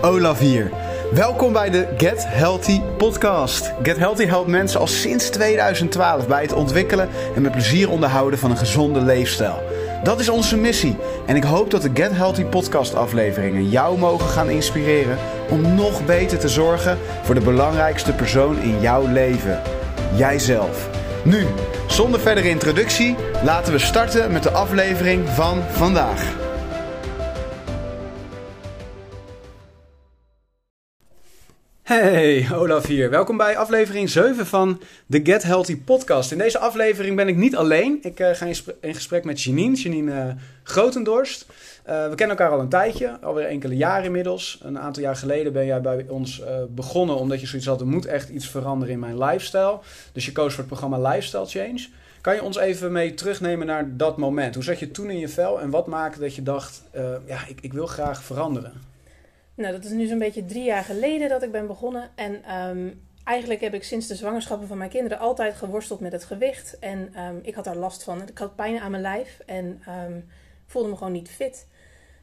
Olaf hier. Welkom bij de Get Healthy podcast. Get Healthy helpt mensen al sinds 2012 bij het ontwikkelen en met plezier onderhouden van een gezonde leefstijl. Dat is onze missie en ik hoop dat de Get Healthy podcast afleveringen jou mogen gaan inspireren om nog beter te zorgen voor de belangrijkste persoon in jouw leven, jijzelf. Nu, zonder verdere introductie, laten we starten met de aflevering van vandaag. Hey, Olaf hier. Welkom bij aflevering 7 van de Get Healthy podcast. In deze aflevering ben ik niet alleen. Ik uh, ga in, gesprek met Janine, Janine uh, Grotendorst. Uh, we kennen elkaar al een tijdje, alweer enkele jaren inmiddels. Een aantal jaar geleden ben jij bij ons begonnen omdat je zoiets had, er moet echt iets veranderen in mijn lifestyle. Dus je koos voor het programma Lifestyle Change. Kan je ons even mee terugnemen naar dat moment? Hoe zat je toen in je vel en wat maakte dat je dacht, ja, ik, ik wil graag veranderen? Nou, dat is nu zo'n beetje drie jaar geleden dat ik ben begonnen. En um, eigenlijk heb ik sinds de zwangerschappen van mijn kinderen altijd geworsteld met het gewicht. En um, ik had daar last van. Ik had pijn aan mijn lijf en um, voelde me gewoon niet fit.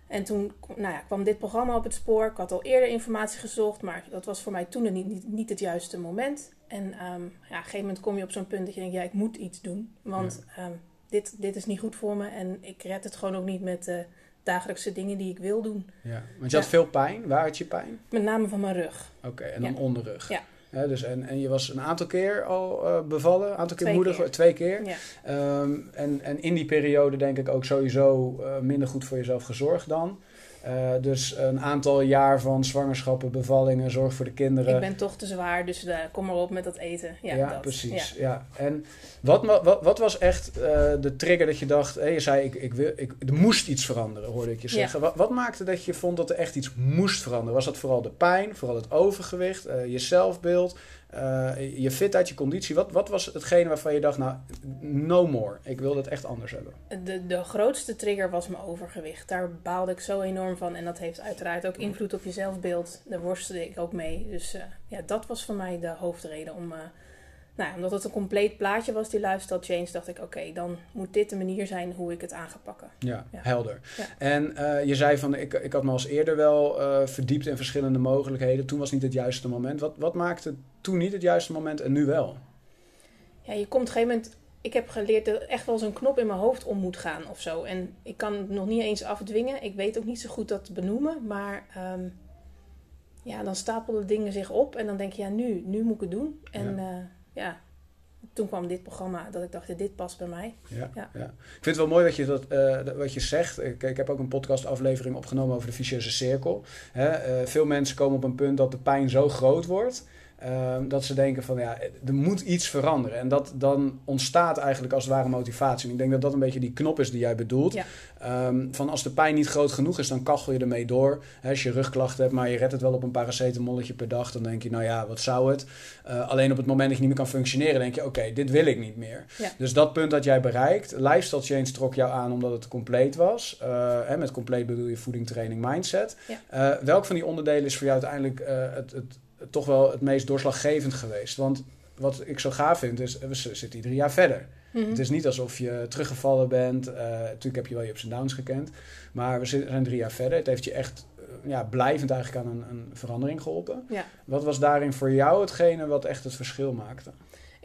En toen nou ja, kwam dit programma op het spoor. Ik had al eerder informatie gezocht, maar dat was voor mij toen niet, niet, niet het juiste moment. En ja, op een gegeven moment kom je op zo'n punt dat je denkt, ja, ik moet iets doen. Want ja. dit, dit is niet goed voor me en ik red het gewoon ook niet met... Uh, dagelijkse dingen die ik wil doen. Ja, want je had veel pijn. Waar had je pijn? Met name van mijn rug. Oké, en dan ja. onderrug. Ja. Dus en, en je was een aantal keer al uh, bevallen, een aantal keer twee moeder, keer. twee keer. Ja. Um, en, en in die periode denk ik ook sowieso uh, minder goed voor jezelf gezorgd dan. Uh, dus een aantal jaar van zwangerschappen, bevallingen, zorg voor de kinderen. Ik ben toch te zwaar, dus uh, kom maar op met dat eten. Ja, ja dat. precies. Ja. Ja. En wat, wat, wat was echt uh, de trigger dat je dacht... Hey, je zei, ik, ik wil, ik, er moest iets veranderen, hoorde ik je zeggen. Wat, wat, maakte dat je vond dat er echt iets moest veranderen? Was dat vooral de pijn, vooral het overgewicht, je zelfbeeld... Uh, je fitheid, je conditie. Wat, wat was hetgene waarvan je dacht, nou, no more. Ik wil het echt anders hebben. De, de grootste trigger was mijn overgewicht. Daar baalde ik zo enorm van. En dat heeft uiteraard ook invloed op je zelfbeeld. Daar worstelde ik ook mee. Dus uh, ja, dat was voor mij de hoofdreden om... Uh, nou, omdat het een compleet plaatje was, die lifestyle change, dacht ik, oké, okay, dan moet dit de manier zijn hoe ik het aan ga pakken. Ja, ja. helder. Ja. En uh, je zei van, ik, ik had me als eerder wel uh, verdiept in verschillende mogelijkheden. Toen was niet het juiste moment. Wat, wat maakte toen niet het juiste moment en nu wel? Ja, je komt op een gegeven moment... Ik heb geleerd dat er echt wel zo'n knop in mijn hoofd om moet gaan of zo. En ik kan het nog niet eens afdwingen. Ik weet ook niet zo goed dat te benoemen. Maar um, ja, dan stapelen dingen zich op. En dan denk je, ja, nu, nu moet ik het doen. En... Ja. Uh, ja, toen kwam dit programma dat ik dacht, dit past bij mij. Ja, ja. ja. Ik vind het wel mooi wat je, dat, uh, wat je zegt. Ik, ik heb ook een podcastaflevering opgenomen over de vicieuze cirkel. Hè? Uh, veel mensen komen op een punt dat de pijn zo groot wordt... Uh, dat ze denken van ja, er moet iets veranderen. En dat dan ontstaat eigenlijk als het ware motivatie. En ik denk dat dat een beetje die knop is die jij bedoelt. Ja. Um, van als de pijn niet groot genoeg is, dan kachel je ermee door. He, als je rugklachten hebt, maar je redt het wel op een paracetamolletje per dag, dan denk je, nou ja, wat zou het? Uh, alleen op het moment dat je niet meer kan functioneren, denk je, oké, okay, dit wil ik niet meer. Ja. Dus dat punt dat jij bereikt, lifestyle change trok jou aan omdat het compleet was. Uh, hè, met compleet bedoel je voeding, training, mindset. Ja. Uh, welk van die onderdelen is voor jou uiteindelijk het, het toch wel het meest doorslaggevend geweest. Want wat ik zo gaaf vind, is we zitten drie jaar verder. Mhm. Het is niet alsof je teruggevallen bent. Uh, natuurlijk heb je wel je ups en downs gekend. Maar we zijn drie jaar verder. Het heeft je echt uh, ja, blijvend eigenlijk aan een, een verandering geholpen. Ja. Wat was daarin voor jou hetgene wat echt het verschil maakte?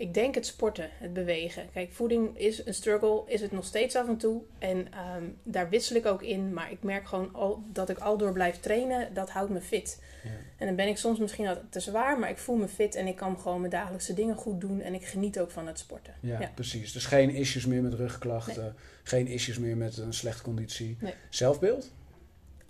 Ik denk het sporten, het bewegen. Kijk, voeding is een struggle, is het nog steeds af en toe. En um, daar wissel ik ook in. Maar ik merk gewoon al, dat ik al door blijf trainen, dat houdt me fit. Ja. En dan ben ik soms misschien al te zwaar, maar ik voel me fit en ik kan gewoon mijn dagelijkse dingen goed doen. En ik geniet ook van het sporten. Ja, ja. precies. Dus geen issues meer met rugklachten, nee. geen issues meer met een slechte conditie. Nee. Zelfbeeld?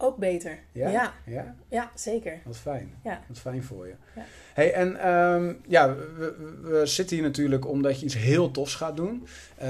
Ook beter. Ja? Ja, ja? ja zeker. Wat fijn. Ja. Wat fijn voor je. Ja. Hey, en um, ja, we, we, zitten hier natuurlijk omdat je iets heel tofs gaat doen. Uh,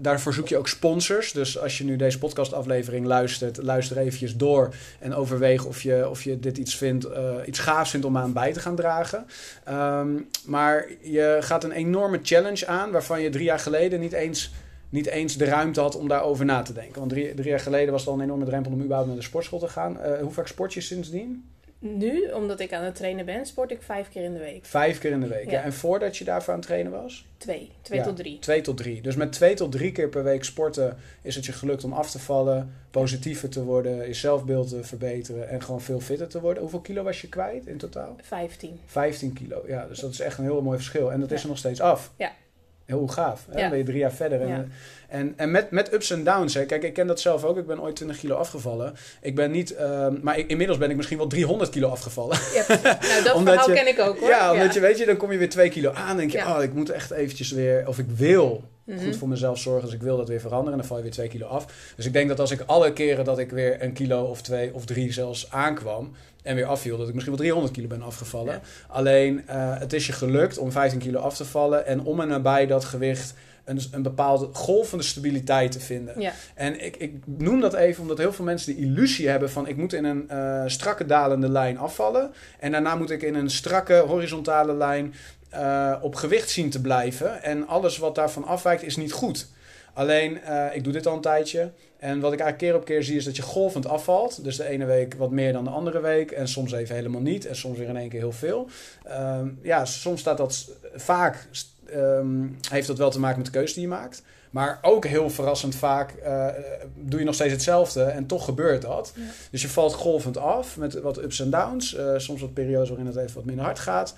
daarvoor zoek je ook sponsors. Dus als je nu deze podcastaflevering luistert, luister eventjes door en overweeg of je, of je dit iets, vindt, uh, iets gaafs vindt om aan bij te gaan dragen. Um, maar je gaat een enorme challenge aan waarvan je drie jaar geleden niet eens niet eens de ruimte had om daarover na te denken. Want drie, drie jaar geleden was het al een enorme drempel om überhaupt naar de sportschool te gaan. Uh, hoe vaak sport je sindsdien? Nu, omdat ik aan het trainen ben, sport ik vijf keer in de week. Vijf keer in de week. Ja. Ja. En voordat je daarvoor aan het trainen was? Twee. Twee Ja, tot drie. Twee tot drie. Dus met twee tot drie keer per week sporten is het je gelukt om af te vallen, positiever te worden, je zelfbeeld te verbeteren en gewoon veel fitter te worden. Hoeveel kilo was je kwijt in totaal? Vijftien. 15 kilo. Ja, dus dat is echt een heel mooi verschil. En dat is er nog steeds af. Ja. Heel gaaf. Hè? Ja. Ben je drie jaar verder. En, Ja. en, en met, met ups en downs. Hè. Kijk, ik ken dat zelf ook. Ik ben ooit 20 kilo afgevallen. Ik ben niet... ehm, maar ik- inmiddels ben ik misschien wel 300 kilo afgevallen. Ja, nou, dat verhaal je- ken ik ook hoor. Ja, omdat je weet je, dan kom je weer twee kilo aan. En denk je, oh, ik moet echt eventjes weer... Of ik wil Mhm. goed voor mezelf zorgen. Dus ik wil dat weer veranderen. En dan val je weer twee kilo af. Dus ik denk dat als ik alle keren dat ik weer een kilo of twee of drie zelfs aankwam... En weer afviel, dat ik misschien wel 300 kilo ben afgevallen. Ja. Alleen, eh, het is je gelukt om 15 kilo af te vallen. En om en nabij dat gewicht een, een bepaalde golvende stabiliteit te vinden. Ja, En ik, ik noem dat even omdat heel veel mensen de illusie hebben van... ik moet in een eh, strakke dalende lijn afvallen. En daarna moet ik in een strakke horizontale lijn eh, op gewicht zien te blijven. En alles wat daarvan afwijkt is niet goed. Alleen, eh, ik doe dit al een tijdje. En wat ik eigenlijk keer op keer zie is dat je golvend afvalt. Dus de ene week wat meer dan de andere week. En soms even helemaal niet. En soms weer in één keer heel veel. Ehm, ja, soms staat dat vaak... ehm, heeft dat wel te maken met de keuze die je maakt. Maar ook heel verrassend vaak eh, doe je nog steeds hetzelfde en toch gebeurt dat. Ja. Dus je valt golvend af met wat ups en downs. soms wat periodes waarin het even wat minder hard gaat.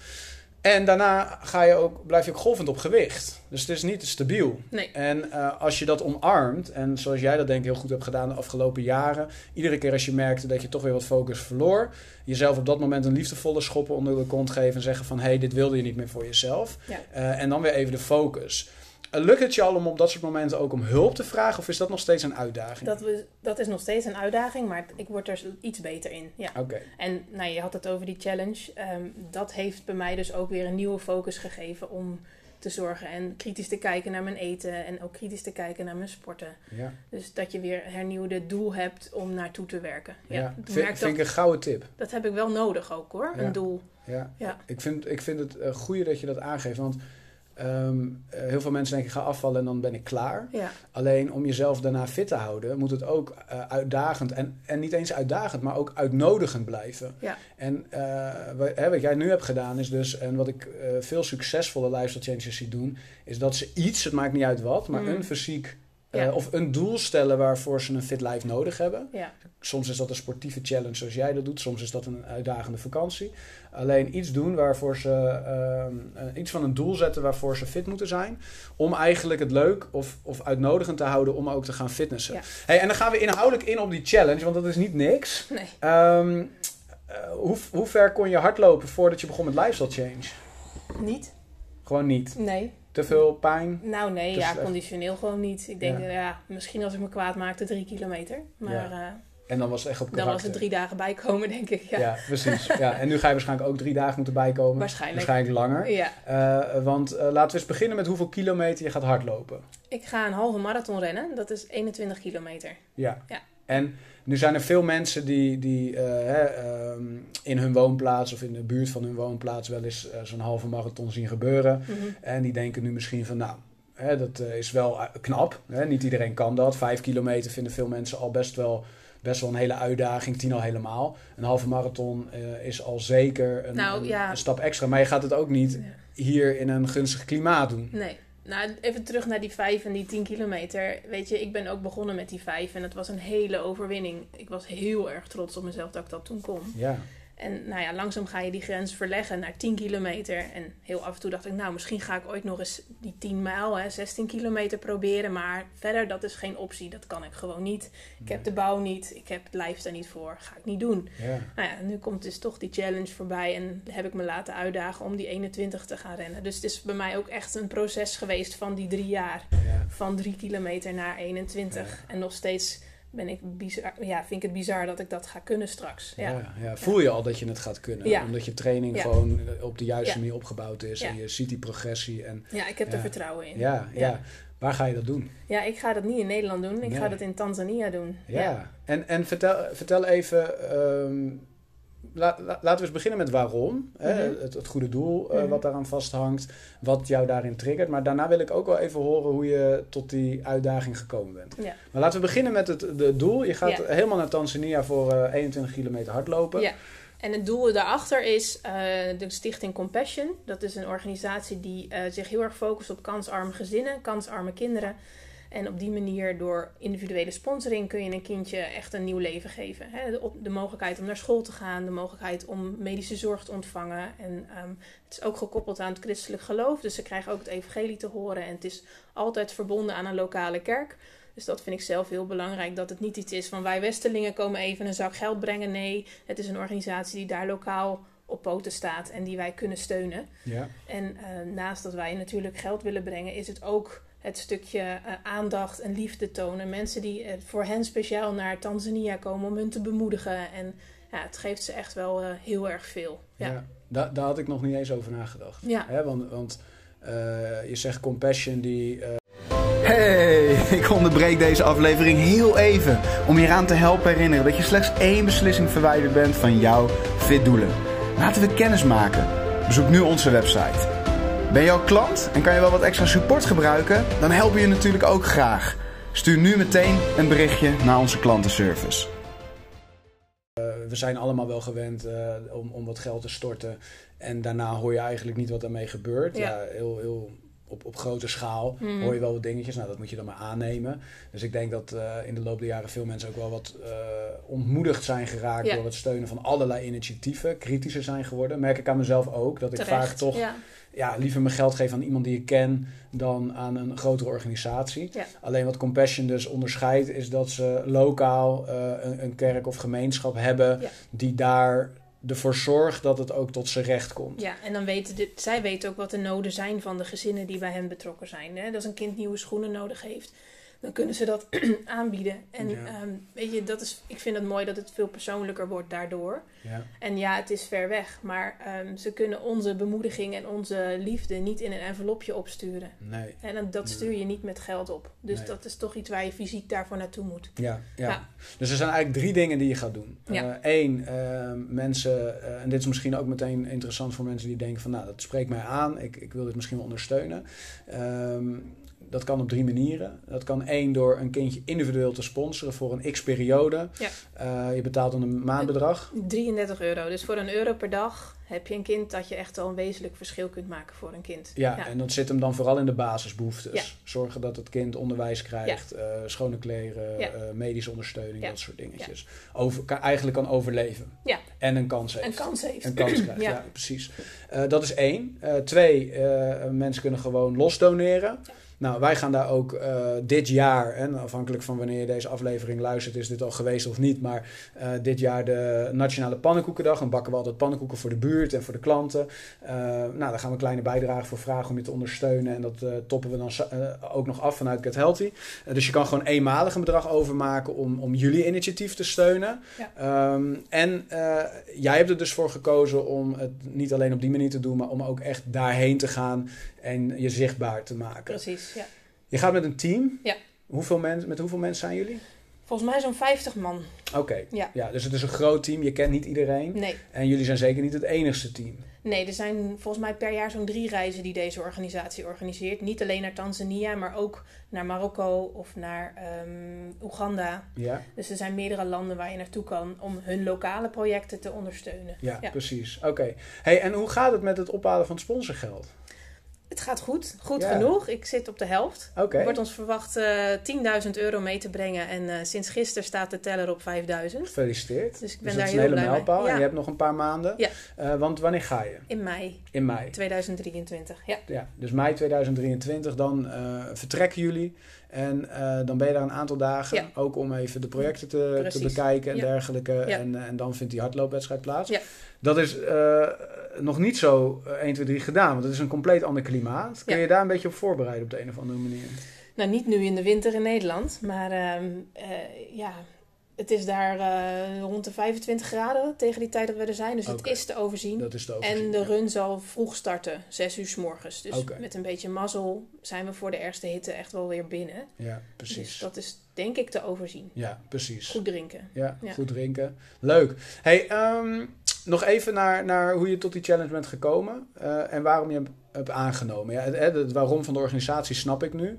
En daarna ga je ook, blijf je ook golvend op gewicht. Dus het is niet stabiel. nee. En eh, als je dat omarmt, en zoals jij dat denk ik heel goed hebt gedaan de afgelopen jaren, iedere keer als je merkte dat je toch weer wat focus verloor, jezelf op dat moment een liefdevolle schoppen onder de kont geven en zeggen van hé, hey, dit wilde je niet meer voor jezelf. Ja. Eh, en dan weer even de focus. Eh, lukt het je al om op dat soort momenten ook om hulp te vragen of is dat nog steeds een uitdaging? Dat, we, dat is nog steeds een uitdaging, maar ik word er iets beter in. Ja. Oké, En nou, je had het over die challenge. Ehm, dat heeft bij mij dus ook weer een nieuwe focus gegeven om te zorgen en kritisch te kijken naar mijn eten en ook kritisch te kijken naar mijn sporten. ja. Dus dat je weer hernieuwde doel hebt om naartoe te werken. Ja, Vind, merk vind dat, ik een gouden tip. dat heb ik wel nodig ook hoor, Ja. een doel. Ja. Ja. Ik, vind, ik vind het uh, goede dat je dat aangeeft, want ehm, eh, heel veel mensen denken ik ga afvallen en dan ben ik klaar. Ja, Alleen om jezelf daarna fit te houden, moet het ook eh, uitdagend en, en niet eens uitdagend, maar ook uitnodigend blijven. Ja. En eh, wat, hè, wat jij nu hebt gedaan is dus, en wat ik veel succesvolle lifestyle changes zie doen, is dat ze iets, het maakt niet uit wat, maar Mm. een fysiek eh, of een doel stellen waarvoor ze een fit life nodig hebben. ja, Soms is dat een sportieve challenge zoals jij dat doet. Soms is dat een uitdagende vakantie. Alleen iets doen waarvoor ze ehm, eh, iets van een doel zetten waarvoor ze fit moeten zijn. Om eigenlijk het leuk of, of uitnodigend te houden om ook te gaan fitnessen. Ja. Hey, en dan gaan we inhoudelijk in op die challenge, want dat is niet niks. nee. Ehm, eh, hoe, hoe ver kon je hardlopen voordat je begon met lifestyle change? Niet? Gewoon niet. Nee. Te veel pijn. Nou nee, Dus ja, echt- conditioneel gewoon niet. Ik denk, Ja. ja. misschien als ik me kwaad maakte, drie kilometer. Maar eh, En dan was het echt op dan was karakter. het drie dagen bijkomen, denk ik. Ja, Ja, precies. Ja. En nu ga je waarschijnlijk ook drie dagen moeten bijkomen. Waarschijnlijk. Waarschijnlijk langer. ja. Eh, want eh, laten we eens beginnen met hoeveel kilometer je gaat hardlopen. Ik ga een halve marathon rennen. Dat is 21 kilometer. Ja. Ja. En nu zijn er veel mensen die, die eh, hè, ehm, in hun woonplaats of in de buurt van hun woonplaats wel eens eh, zo'n halve marathon zien gebeuren. Mhm. En die denken nu misschien van, nou, hè, dat eh, is wel knap. Hè? Niet iedereen kan dat. Vijf kilometer vinden veel mensen al best wel, best wel een hele uitdaging. Tien al helemaal. Een halve marathon is al zeker een, Nou, een- ja. een stap extra. Maar je gaat het ook niet Ja. hier in een gunstig klimaat doen. Nee. Nou, even terug naar die 5 en die 10 kilometer. Weet je, ik ben ook begonnen met die 5 en het was een hele overwinning. Ik was heel erg trots op mezelf dat ik dat toen kon. Ja, En nou ja, langzaam ga je die grens verleggen naar 10 kilometer. En heel af en toe dacht ik, nou, misschien ga ik ooit nog eens die 10 mijl, hè, 16 kilometer proberen. Maar verder, dat is geen optie. Dat kan ik gewoon niet. Ik heb de bouw niet. Ik heb het lijf daar niet voor. Ga ik niet doen. ja. Nou ja, nu komt dus toch die challenge voorbij. En heb ik me laten uitdagen om die 21 te gaan rennen. Dus het is bij mij ook echt een proces geweest van die drie jaar. ja. Van 3 kilometer naar 21. En nog steeds ben ik bizar, ja, vind ik het bizar dat ik dat ga kunnen straks. Ja. Ja, ja. Voel je al dat je het gaat kunnen? Ja. Omdat je training gewoon op de juiste manier opgebouwd is. En je ziet die progressie. En Ja, ik heb er vertrouwen in. ja, ja. Waar ga je dat doen? Ja, ik ga dat niet in Nederland doen. Ik Nee. ga dat in Tanzania doen. Ja. En, en vertel, vertel even... ehm, la- la- laten we eens beginnen met waarom. hè? Mhm. Het, het goede doel eh, Mhm. wat daaraan vasthangt. Wat jou daarin triggert. Maar daarna wil ik ook wel even horen hoe je tot die uitdaging gekomen bent. Ja. Maar laten we beginnen met het de doel. Je gaat Ja. helemaal naar Tanzania voor eh, 21 kilometer hardlopen. Ja. En het doel daarachter is uh, de stichting Compassion. Dat is een organisatie die uh, zich heel erg focust op kansarme gezinnen, kansarme kinderen. En op die manier, door individuele sponsoring, kun je een kindje echt een nieuw leven geven. De, de, mogelijkheid om naar school te gaan, de mogelijkheid om medische zorg te ontvangen. En um, het is ook gekoppeld aan het christelijk geloof. Dus ze krijgen ook het evangelie te horen. En het is altijd verbonden aan een lokale kerk. Dus dat vind ik zelf heel belangrijk. Dat het niet iets is van wij Westerlingen komen even een zak geld brengen. Nee, het is een organisatie die daar lokaal op poten staat en die wij kunnen steunen. Ja. En uh, naast dat wij natuurlijk geld willen brengen, is het ook het stukje uh, aandacht en liefde tonen. Mensen die uh, voor hen speciaal naar Tanzania komen om hun te bemoedigen. En ja, het geeft ze echt wel uh, heel erg veel. Ja, daar had ik nog niet eens over nagedacht. Ja. Hè, want want je zegt compassion die... Hey, ik onderbreek deze aflevering heel even om je eraan te helpen herinneren dat je slechts één beslissing verwijderd bent van jouw fit doelen. Laten we kennis maken. Bezoek nu onze website ben je al klant en kan je wel wat extra support gebruiken? Dan helpen we je natuurlijk ook graag. Stuur nu meteen een berichtje naar onze klantenservice. Uh, we zijn allemaal wel gewend uh, om, om wat geld te storten. En daarna hoor je eigenlijk niet wat ermee gebeurt. Ja. ja heel, heel op, op grote schaal mm. hoor je wel wat dingetjes. Nou, dat moet je dan maar aannemen. Dus ik denk dat uh, in de loop der jaren veel mensen ook wel wat uh, ontmoedigd zijn geraakt ja. door het steunen van allerlei initiatieven. Kritischer zijn geworden. Merk ik aan mezelf ook. Dat ik vaak toch ja. Ja. liever mijn geld geef aan iemand die ik ken dan aan een grotere organisatie. Alleen wat Compassion dus onderscheidt is dat ze lokaal uh, een, een, kerk of gemeenschap hebben die daar ervoor zorgt dat het ook tot zijn recht komt. Ja, en dan weten de, zij weten ook wat de noden zijn van de gezinnen die bij hen betrokken zijn. Hè? Dat een kind nieuwe schoenen nodig heeft, dan kunnen ze dat aanbieden. En ehm, weet je, dat is, ik vind het mooi dat het veel persoonlijker wordt daardoor. Ja. En ja, het is ver weg, maar um, ze kunnen onze bemoediging en onze liefde niet in een envelopje opsturen. Nee. En dat stuur je niet met geld op. Dus nee. dat is toch iets waar je fysiek daarvoor naartoe moet. Ja, ja, ja. Dus er zijn eigenlijk drie dingen die je gaat doen. Eén, uh, uh, mensen, uh, en dit is misschien ook meteen interessant voor mensen die denken van, nou, dat spreekt mij aan. Ik, ik wil dit misschien wel ondersteunen. Um, dat kan op drie manieren. Dat kan één door een kindje individueel te sponsoren voor een x-periode. Ja. Uh, je betaalt dan een maandbedrag. 33 euro. Dus voor een euro per dag heb je een kind dat je echt al een wezenlijk verschil kunt maken voor een kind. Ja, en dat zit hem dan vooral in de basisbehoeftes. Zorgen dat het kind onderwijs krijgt, uh, schone kleren, uh, medische ondersteuning, dat soort dingetjes. Over, kan, eigenlijk kan overleven. Ja. En een kans heeft. Een kans heeft. Een kans krijgt, ja, precies. dat is één. twee, mensen kunnen gewoon los doneren. Nou, wij gaan daar ook uh, dit jaar, en afhankelijk van wanneer je deze aflevering luistert, is dit al geweest of niet, maar uh, dit jaar de Nationale Pannenkoekendag. Dan bakken we altijd pannenkoeken voor de buurt en voor de klanten. Uh, nou, daar gaan we kleine bijdrage voor vragen om je te ondersteunen. En dat toppen we dan ook nog af vanuit Get Healthy. dus je kan gewoon eenmalig een bedrag overmaken om, om jullie initiatief te steunen. Ja. Um, en jij hebt er dus voor gekozen om het niet alleen op die manier te doen, maar om ook echt daarheen te gaan en je zichtbaar te maken. Precies, ja. Je gaat met een team. Ja. Hoeveel mensen, met hoeveel mensen zijn jullie? Volgens mij zo'n 50 man. Oké. Ja. ja. Dus het is een groot team. Je kent niet iedereen. Nee. En jullie zijn zeker niet het enigste team. Nee, er zijn volgens mij per jaar zo'n drie reizen die deze organisatie organiseert. Niet alleen naar Tanzania, maar ook naar Marokko of naar um, Oeganda. Ja. Dus er zijn meerdere landen waar je naartoe kan om hun lokale projecten te ondersteunen. Ja, precies. Oké. Hey, en hoe gaat het met het ophalen van sponsorgeld? Het gaat goed, goed genoeg. Ik zit op de helft. Okay. Er wordt ons verwacht uh, eh, 10.000 euro mee te brengen. En uh, sinds gisteren staat de teller op 5.000. Gefeliciteerd. Dus ik ben dus daar heel blij mee. mijlpaal. En je hebt nog een paar maanden. Ja. Uh, want wanneer ga je? In mei. In mei. 2023, ja. ja dus mei 2023, dan vertrekken jullie. En dan ben je daar een aantal dagen. Ja. Ook om even de projecten te, te bekijken en dergelijke. En, en dan vindt die hardloopwedstrijd plaats. Dat is nog niet zo 1, 2, 3 gedaan. Want het is een compleet ander klimaat. Kun je daar een beetje op voorbereiden op de een of andere manier? Nou, niet nu in de winter in Nederland. Maar uh, ja, het is daar uh, rond de 25 graden tegen die tijd dat we er zijn. Dus okay. het is te overzien. Dat is te overzien. En de run zal vroeg starten, 6 uur s morgens. Dus okay. met een beetje mazzel zijn we voor de eerste hitte echt wel weer binnen. Ja, precies. Dus dat is denk ik te overzien. Ja, precies. Goed drinken. Ja, ja. goed drinken. Leuk. Hey, um, nog even naar, naar hoe je tot die challenge bent gekomen uh, en waarom je hem hebt aangenomen. Ja, het, het, waarom van de organisatie snap ik nu.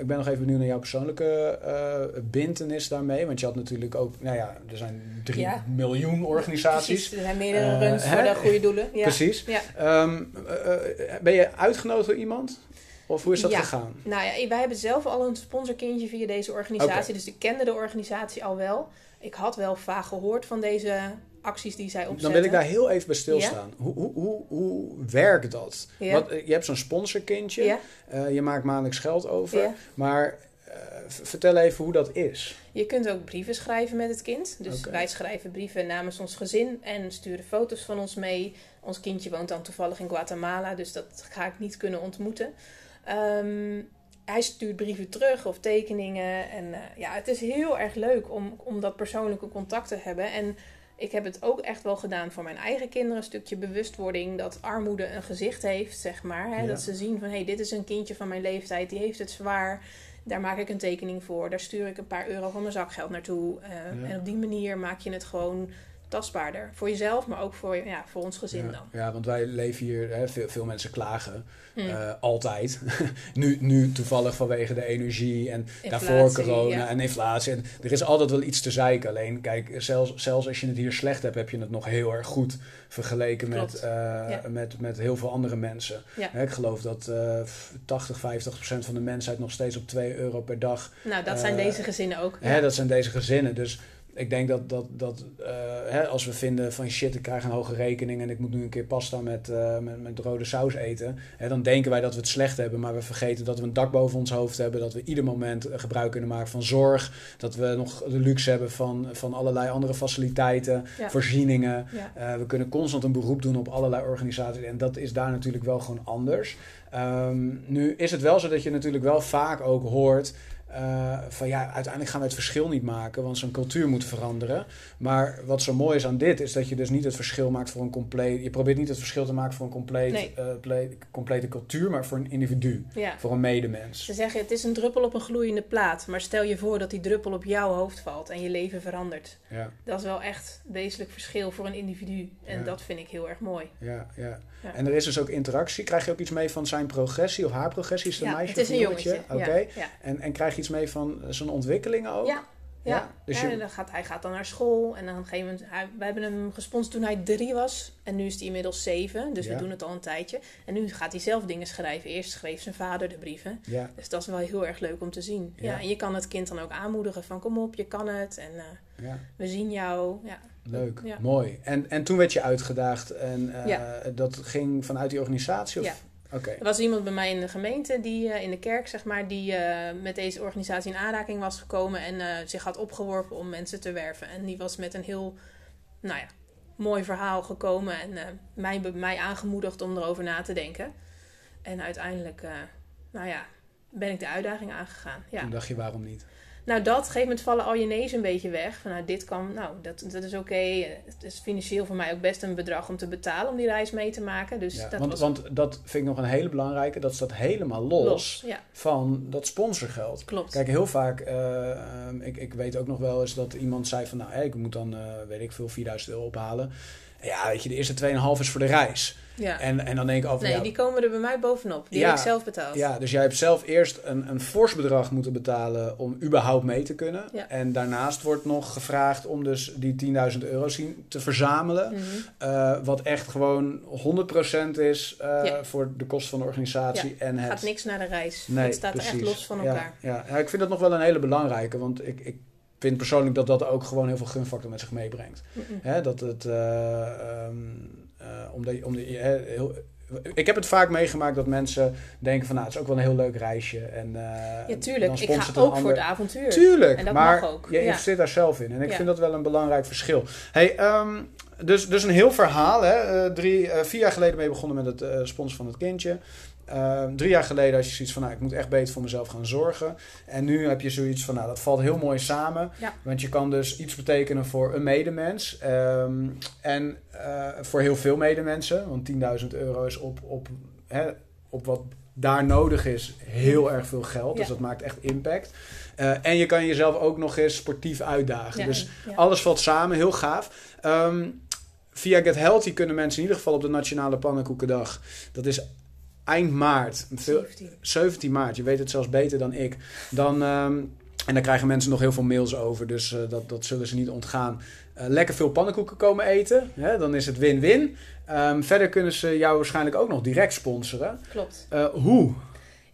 Ik ben nog even benieuwd naar jouw persoonlijke uh, bintenis daarmee. Want je had natuurlijk ook, nou ja, er zijn drie miljoen organisaties. Precies, er zijn meerdere runs voor de goede doelen. Ja. Precies. Ehm, ben je uitgenodigd door iemand? Of hoe is dat gegaan? Nou ja, wij hebben zelf al een sponsorkindje via deze organisatie. Dus ik kende de organisatie al wel. Ik had wel vaak gehoord van deze acties die zij opzetten. Dan wil ik daar heel even bij stilstaan. Hoe, hoe, hoe, hoe werkt dat? Want, je hebt zo'n sponsorkindje. Uh, je maakt maandelijks geld over. Maar uh, vertel even hoe dat is. Je kunt ook brieven schrijven met het kind. Dus wij schrijven brieven namens ons gezin en sturen foto's van ons mee. Ons kindje woont dan toevallig in Guatemala, dus dat ga ik niet kunnen ontmoeten. Ehm, hij stuurt brieven terug of tekeningen. En uh, ja, het is heel erg leuk om, om dat persoonlijke contact te hebben. En ik heb het ook echt wel gedaan voor mijn eigen kinderen. Een stukje bewustwording dat armoede een gezicht heeft, zeg maar. Hè? Dat ze zien van, hé, hey, dit is een kindje van mijn leeftijd, die heeft het zwaar. Daar maak ik een tekening voor. Daar stuur ik een paar euro van mijn zakgeld naartoe. Uh, En op die manier maak je het gewoon tastbaarder. Voor jezelf, maar ook voor, ja, voor ons gezin ja, dan. Ja, want wij leven hier, hè, veel, veel mensen klagen. Hmm. Uh, altijd. nu, nu toevallig vanwege de energie en daarvoor corona en inflatie. En er is altijd wel iets te zeiken. Alleen, kijk, zelfs, zelfs als je het hier slecht hebt, heb je het nog heel erg goed vergeleken met, uh, met, met heel veel andere mensen. Hè, ik geloof dat uh, 80, 50 procent van de mensheid nog steeds op 2 euro per dag. Nou, dat zijn deze gezinnen ook. Hè, dat zijn deze gezinnen. Dus ik denk dat, dat, dat uh, hè, als we vinden van shit, ik krijg een hoge rekening en ik moet nu een keer pasta met, uh, met, met rode saus eten, hè, dan denken wij dat we het slecht hebben, maar we vergeten dat we een dak boven ons hoofd hebben, dat we ieder moment gebruik kunnen maken van zorg, dat we nog de luxe hebben van, van allerlei andere faciliteiten, voorzieningen. Ja. Uh, we kunnen constant een beroep doen op allerlei organisaties en dat is daar natuurlijk wel gewoon anders. Um, nu is het wel zo dat je natuurlijk wel vaak ook hoort uh, van ja, uiteindelijk gaan we het verschil niet maken, want zo'n cultuur moet veranderen. Maar wat zo mooi is aan dit, is dat je dus niet het verschil maakt voor een compleet. Je probeert niet het verschil te maken voor een compleet, nee. uh, complete cultuur, maar voor een individu, ja. voor een medemens. Ze zeggen het is een druppel op een gloeiende plaat, maar stel je voor dat die druppel op jouw hoofd valt en je leven verandert. Ja. Dat is wel echt wezenlijk verschil voor een individu. En dat vind ik heel erg mooi. Ja, ja. En er is dus ook interactie. Krijg je ook iets mee van zijn progressie of haar progressie? Is het een meisje het is een jongetje? Oké. En, en krijg je iets mee van zijn ontwikkelingen ook? Ja. Ja, dus je... dan gaat, hij gaat dan naar school en dan een gegeven moment... Hij, we hebben hem gesponsord toen hij drie was en nu is hij inmiddels zeven. Dus we doen het al een tijdje. En nu gaat hij zelf dingen schrijven. Eerst schreef zijn vader de brieven. Ja. Dus dat is wel heel erg leuk om te zien. Ja. en je kan het kind dan ook aanmoedigen van kom op, je kan het. En uh, we zien jou. Ja. Leuk, mooi. En, en toen werd je uitgedaagd en uh, dat ging vanuit die organisatie? Of? Okay. Er was iemand bij mij in de gemeente, die, uh, in de kerk zeg maar, die uh, met deze organisatie in aanraking was gekomen en zich had opgeworpen om mensen te werven. En die was met een heel, nou ja, mooi verhaal gekomen en mij, mij aangemoedigd om erover na te denken. En uiteindelijk, nou ja, ben ik de uitdaging aangegaan. Ja. Toen dacht je, waarom niet? Nou, dat, op een gegeven moment vallen al je nee's een beetje weg. Van nou, dit kan, nou, dat, dat is oké. Het is financieel voor mij ook best een bedrag om te betalen om die reis mee te maken. Dus ja, dat want, was... want dat vind ik nog een hele belangrijke. Dat staat helemaal los, los ja. van dat sponsorgeld. Klopt. Kijk, heel vaak, uh, ik, ik weet ook nog wel eens dat iemand zei van, nou, hey, ik moet dan, uh, weet ik veel, 4000 euro ophalen. Ja, weet je, de eerste 2,5 is voor de reis. Ja. En, en dan denk ik over... Nee, die komen er bij mij bovenop. Die heb ik zelf betaald. Ja, dus jij hebt zelf eerst een, een fors bedrag moeten betalen om überhaupt mee te kunnen. En daarnaast wordt nog gevraagd om dus die 10.000 euro te verzamelen. Mm -hmm. wat echt gewoon 100% is uh, ja. voor de kosten van de organisatie. En het gaat niks naar de reis. Nee, het staat precies. echt los van elkaar. Ja, ja. ik vind dat nog wel een hele belangrijke. Want ik, ik vind persoonlijk dat dat ook gewoon heel veel gunfactor met zich meebrengt. Mm -mm. Dat het... Uh, um, uh, je heel, ik heb het vaak meegemaakt dat mensen denken van nou, het is ook wel een heel leuk reisje. En, uh, ja, tuurlijk. Ik ga ook voor het avontuur. Tuurlijk, en dat maar mag ook. je investeert daar zelf in. En ik ja. vind dat wel een belangrijk verschil. Hey, um, dus, dus een heel verhaal. Hè? Uh, drie, uh, vier jaar geleden mee begonnen met het sponsoren van het kindje. Uh, drie jaar geleden had je zoiets van, nou, ik moet echt beter voor mezelf gaan zorgen. En nu heb je zoiets van, nou, dat valt heel mooi samen. Ja. Want je kan dus iets betekenen voor een medemens. Um, en uh, voor heel veel medemensen. Want 10.000 euro is op, op, hè, op wat daar nodig is heel erg veel geld. Ja. Dus dat maakt echt impact. Uh, en je kan jezelf ook nog eens sportief uitdagen. Ja, dus alles valt samen, heel gaaf. Um, via Get Healthy kunnen mensen in ieder geval op de Nationale Pannenkoekendag... dat is eind maart, veel, 17. 17 maart, je weet het zelfs beter dan ik, dan, ehm, en daar krijgen mensen nog heel veel mails over, dus eh, dat, dat zullen ze niet ontgaan. Eh, lekker veel pannenkoeken komen eten, hè, dan is het win-win. Ehm, verder kunnen ze jou waarschijnlijk ook nog direct sponsoren. Klopt. Eh, hoe?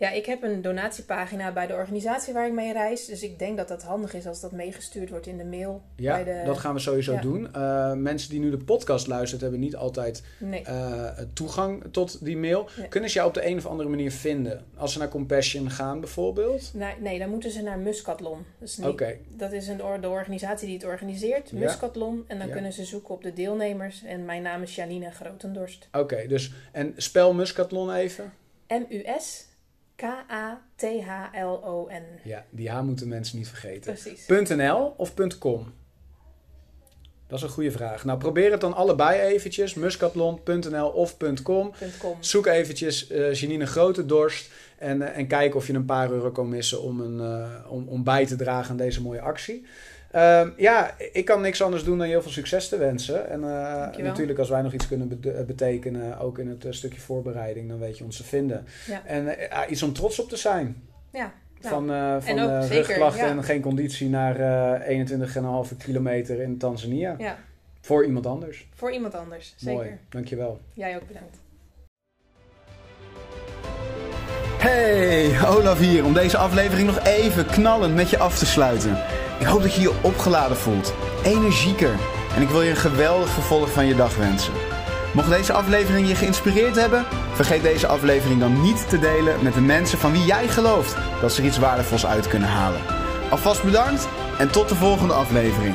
Ja, ik heb een donatiepagina bij de organisatie waar ik mee reis. Dus ik denk dat dat handig is als dat meegestuurd wordt in de mail. Ja, bij de... dat gaan we sowieso Ja. doen. Eh, mensen die nu de podcast luisteren, hebben niet altijd Nee. eh, toegang tot die mail. Kunnen ze jou op de een of andere manier vinden? Als ze naar Compassion gaan bijvoorbeeld? Nee, nee, dan moeten ze naar Muscatlon. Dus niet, Dat is een, de organisatie die het organiseert, Ja. Muscatlon. En dan Ja. kunnen ze zoeken op de deelnemers. En mijn naam is Janine Grotendorst. oké. dus, en spel Muscatlon even. M-U-S-K-A-T-H-L-O-N. Ja, die H moeten mensen niet vergeten. Precies. .nl of .com? Dat is een goede vraag. Nou, probeer het dan allebei eventjes. Muscatlon.nl of .com. .com. Zoek eventjes eh Janine Grote Dorst en, eh, en kijk of je een paar euro kan missen om, een, eh, om, om bij te dragen aan deze mooie actie. Ehm, ja, ik kan niks anders doen dan je heel veel succes te wensen. En eh, natuurlijk, als wij nog iets kunnen eh, betekenen, ook in het eh, stukje voorbereiding, dan weet je ons te vinden. Ja. En ja, iets om trots op te zijn. Ja, van eh van en ook zeker, rugklachten ja. en geen conditie naar eh 21,5 kilometer in Tanzania. ja, Voor iemand anders. voor iemand anders. Zeker. Mooi, dankjewel. Jij ook bedankt. Hey, Olaf hier om deze aflevering nog even knallend met je af te sluiten. Ik hoop dat je je opgeladen voelt, energieker en ik wil je een geweldig vervolg van je dag wensen. Mocht deze aflevering je geïnspireerd hebben, vergeet deze aflevering dan niet te delen met de mensen van wie jij gelooft dat ze er iets waardevols uit kunnen halen. Alvast bedankt en tot de volgende aflevering.